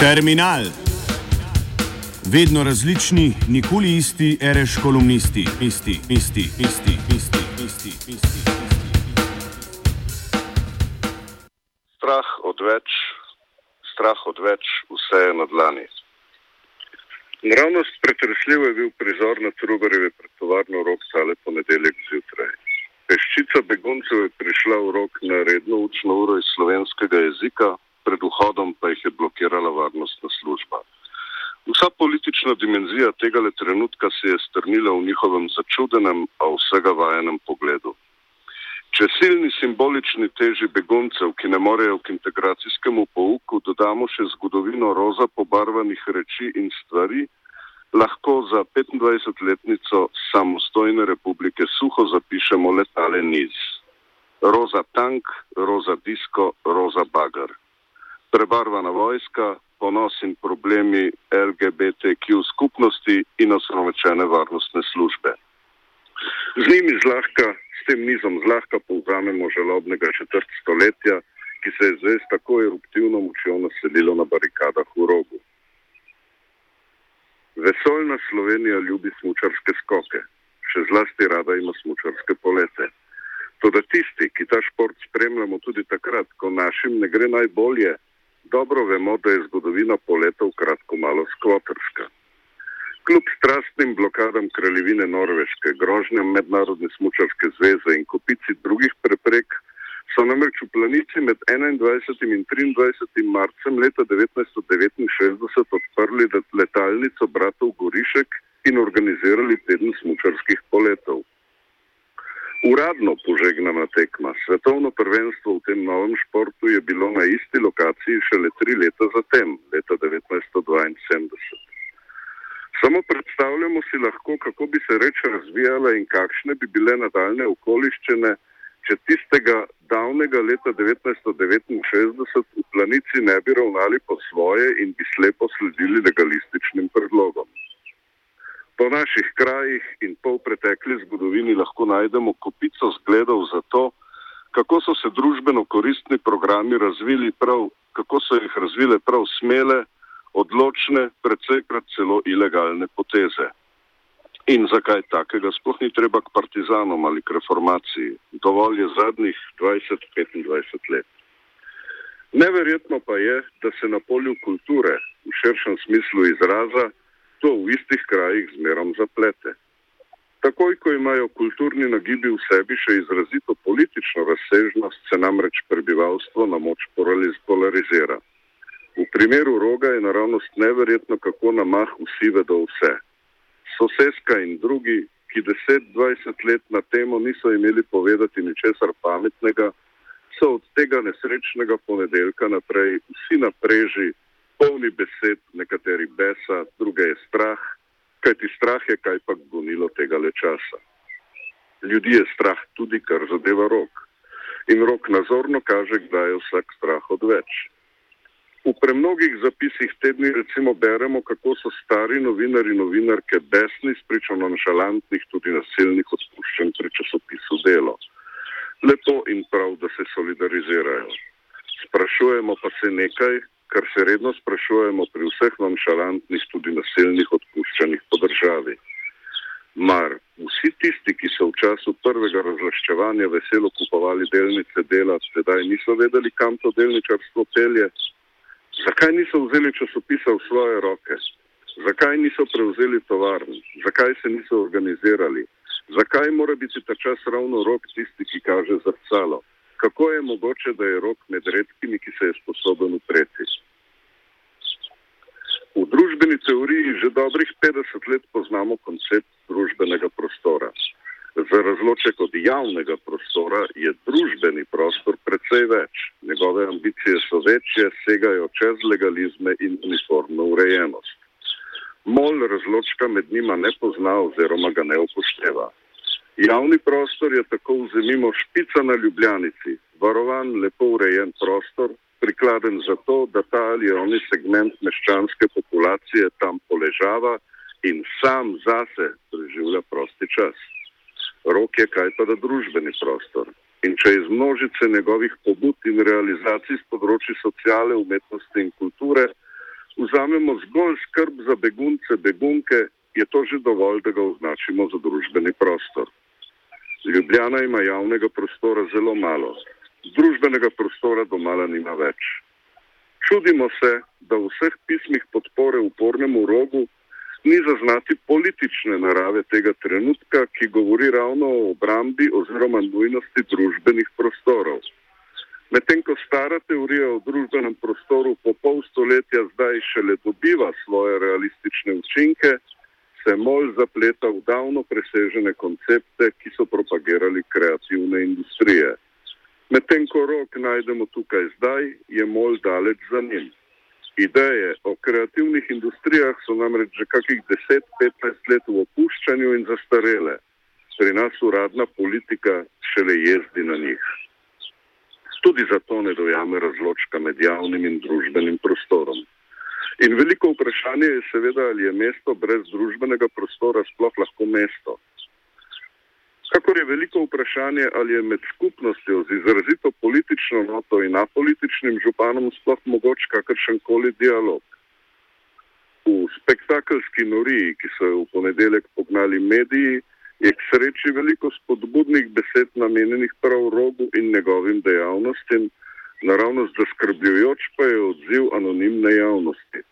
Terminal. Vedno različni, nikoli isti, reš kolumnisti, isti, isti, isti, isti, isti, isti. Strah odveč, strah odveč, vse je na dlani. Naravnost pretresljiv je bil prizor na Trubarjevi pred tovarno rok stale ponedeljek zjutraj. Peščica beguncev je prišla v rok na redno učno uro iz slovenskega jezika, pred vhodom pa jih je blokirala varnostna služba. Vsa politična dimenzija tega trenutka se je strnila v njihovem vsega vajenem pogledu. Če silni simbolični teži beguncev, ki ne morejo k integracijskemu pouku, dodamo še zgodovino roza pobarvanih reči in stvari, lahko za 25-letnico samostojne republike suho zapišemo letale niz. Roza tank, roza disko, roza bagar prebarvana vojska, ponos in problemi LGBTQ skupnosti in osnovečene varnostne službe. Z njimi zlahka, s tem nizom zlahka povzamemo žalobnega četrt stoletja, ki se je zdaj s tako eruptivno močjo naselilo na barikadah v rogu. Vesoljna Slovenija ljubi smučarske skoke, še zlasti rada ima smučarske polete. Toda tisti, ki ta šport spremljamo tudi takrat, ko našim ne gre najbolje, Dobro vemo, da je zgodovina poletov kratko malo skvotrska. Kljub strastnim blokadam kraljevine Norveške, grožnjam mednarodne smučarske zveze in kopici drugih preprek, so namreč v planici med 21. in 23. marcem leta 1969 odprli letalnico bratov Gorišek in organizirali teden smučarskih poletov. Uradno požegnana tekma, svetovno prvenstvo v tem novem športu je bilo na isti lokaciji šele tri leta zatem, leta 1972. Samo predstavljamo si lahko, kako bi se reč razvijala in kakšne bi bile nadaljne okoliščine, če tistega davnega leta 1969 v planici ne bi ravnali po svoje in bi slepo sledili legalističnim predlogom. Po naših krajih in pol pretekli zgodovini lahko najdemo kopico zgledov za to, kako so se družbeno koristni programi razvili prav, kako so jih razvile prav smele, odločne, predvsejkrat celo ilegalne poteze. In zakaj takega sploh ni treba k partizanom ali k reformaciji? Dovolj je zadnjih 20-25 let. Neverjetno pa je, da se na polju kulture v širšem smislu izraza to v istih krajih zmerom zaplete. Takoj, ko imajo kulturni nagibi v sebi še izrazito politično razsežnost, se namreč prebivalstvo na moč polarizira. V primeru roga je naravnost neverjetno, kako na mah vsi vedo vse. Soseska in drugi, ki 10-20 let na temo niso imeli povedati ničesar pametnega, so od tega nesrečnega ponedeljka naprej vsi napreži polni besed, nekateri besa, druge je strah, kajti strah je kaj pa gonilo tega le časa. Ljudi je strah tudi, kar zadeva rok. In rok nazorno kaže, kdaj je vsak strah odveč. V premnogih zapisih tedni recimo beremo, kako so stari novinari in novinarke besni, spričano našalantnih, tudi nasilnih odpuščanj pri časopisu Delo. Lepo in prav, da se solidarizirajo. Sprašujemo pa se nekaj, kar se redno sprašujemo pri vseh nonšalantnih, tudi nasilnih odpuščanjih po državi. Mar vsi tisti, ki so v času prvega razlaščevanja veselo kupovali delnice dela, sedaj niso vedeli, kam to delničarstvo pelje? Zakaj niso vzeli časopisa v svoje roke? Zakaj niso prevzeli tovarn? Zakaj se niso organizirali? Zakaj mora biti ta čas ravno rok tisti, ki kaže zrcalo? kako je mogoče, da je rok med redkimi, ki se je sposoben upreti. V družbeni teoriji že dobrih 50 let poznamo koncept družbenega prostora. Za razloček od javnega prostora je družbeni prostor precej več. Njegove ambicije so večje, segajo čez legalizme in uniformno urejenost. Mol razločka med njima ne pozna oziroma ga ne upošteva. Javni prostor je tako vzemimo špica na Ljubljanici, varovan, lepo urejen prostor, prikladen za to, da ta ali oni segment meščanske populacije tam poležava in sam zase preživlja prosti čas. Rok je kaj pa da družbeni prostor. In če iz množice njegovih pobud in realizacij z področji sociale, umetnosti in kulture vzamemo zgolj skrb za begunce, begunke, je to že dovolj, da ga označimo za družbeni prostor. Ljubljana ima javnega prostora zelo malo, družbenega prostora domala nima več. Čudimo se, da v vseh pismih podpore upornemu rogu ni zaznati politične narave tega trenutka, ki govori ravno o obrambi oziroma nujnosti družbenih prostorov. Medtem ko stara teorija o družbenem prostoru po pol stoletja zdaj šele dobiva svoje realistične učinke, se mol zapleta v davno presežene koncepte, ki so propagirali kreativne industrije. Medtem ko rok najdemo tukaj zdaj, je mol daleč za njim. Ideje o kreativnih industrijah so namreč že kakih 10-15 let v opuščanju in zastarele. Pri nas uradna politika šele jezdi na njih. Tudi zato ne dojame razločka med javnim in družbenim prostorom. In veliko vprašanje je seveda, ali je mesto brez družbenega prostora sploh lahko mesto. Kakor je veliko vprašanje, ali je med skupnostjo z izrazito politično noto in apolitičnim županom sploh mogoč kakršen koli dialog. V spektakelski noriji, ki so jo v ponedeljek pognali mediji, je k sreči veliko spodbudnih besed namenjenih prav rogu in njegovim dejavnostim, naravnost zaskrbljujoč pa je odziv anonimne javnosti.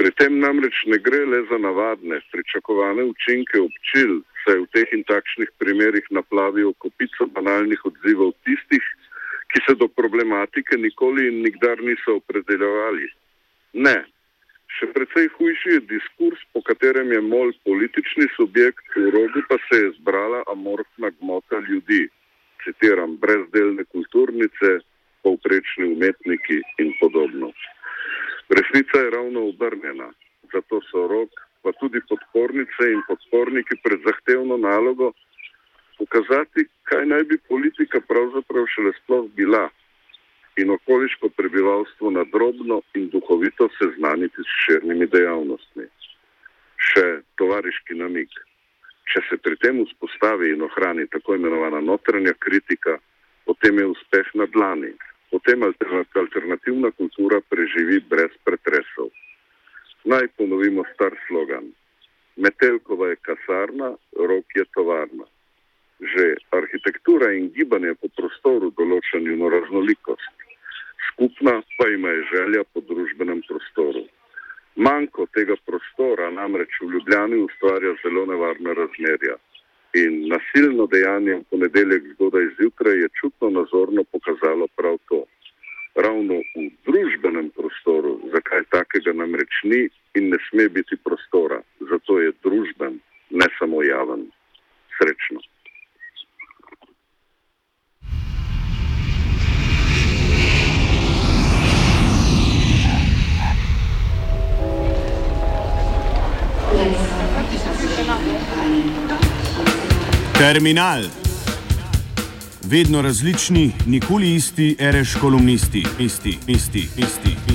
Pri tem namreč ne gre le za navadne, pričakovane učinke občil, saj v teh in takšnih primerih naplavijo kopico banalnih odzivov tistih, ki se do problematike nikoli in nikdar niso opredeljevali. Ne, še precej hujši je diskurs, po katerem je mol politični subjekt, v rogu pa se je zbrala amorfna gmota ljudi, citiram, brezdelne kulturnice, povprečni umetniki in podobno. Resnica je ravno obrnjena, zato so rok, pa tudi podpornice in podporniki pred zahtevno nalogo pokazati, kaj naj bi politika pravzaprav šele sploh bila in okoliško prebivalstvo nadrobno in duhovito seznaniti s širnimi dejavnostmi. Še tovariški namik. Če se pri tem vzpostavi in ohrani tako imenovana notranja kritika, potem je uspeh na dlani potem alternativna kultura preživi brez pretresov. Naj ponovimo star slogan. Metelkova je kasarna, rok je tovarna. Že arhitektura in gibanje po prostoru določa njeno raznolikost. Skupna pa ima je želja po družbenem prostoru. Manko tega prostora namreč v Ljubljani ustvarja zelo nevarna razmerja. In nasilno dejanje v ponedeljek zgodaj zjutraj je čutno nazorno pokazalo prav to. Ravno v družbenem prostoru, zakaj takega namreč ni in ne sme biti prostora, zato je družben, ne samo javen. Srečno. Terminal. Vedno različni, nikoli isti, reš kolumnisti, isti, isti, isti. isti.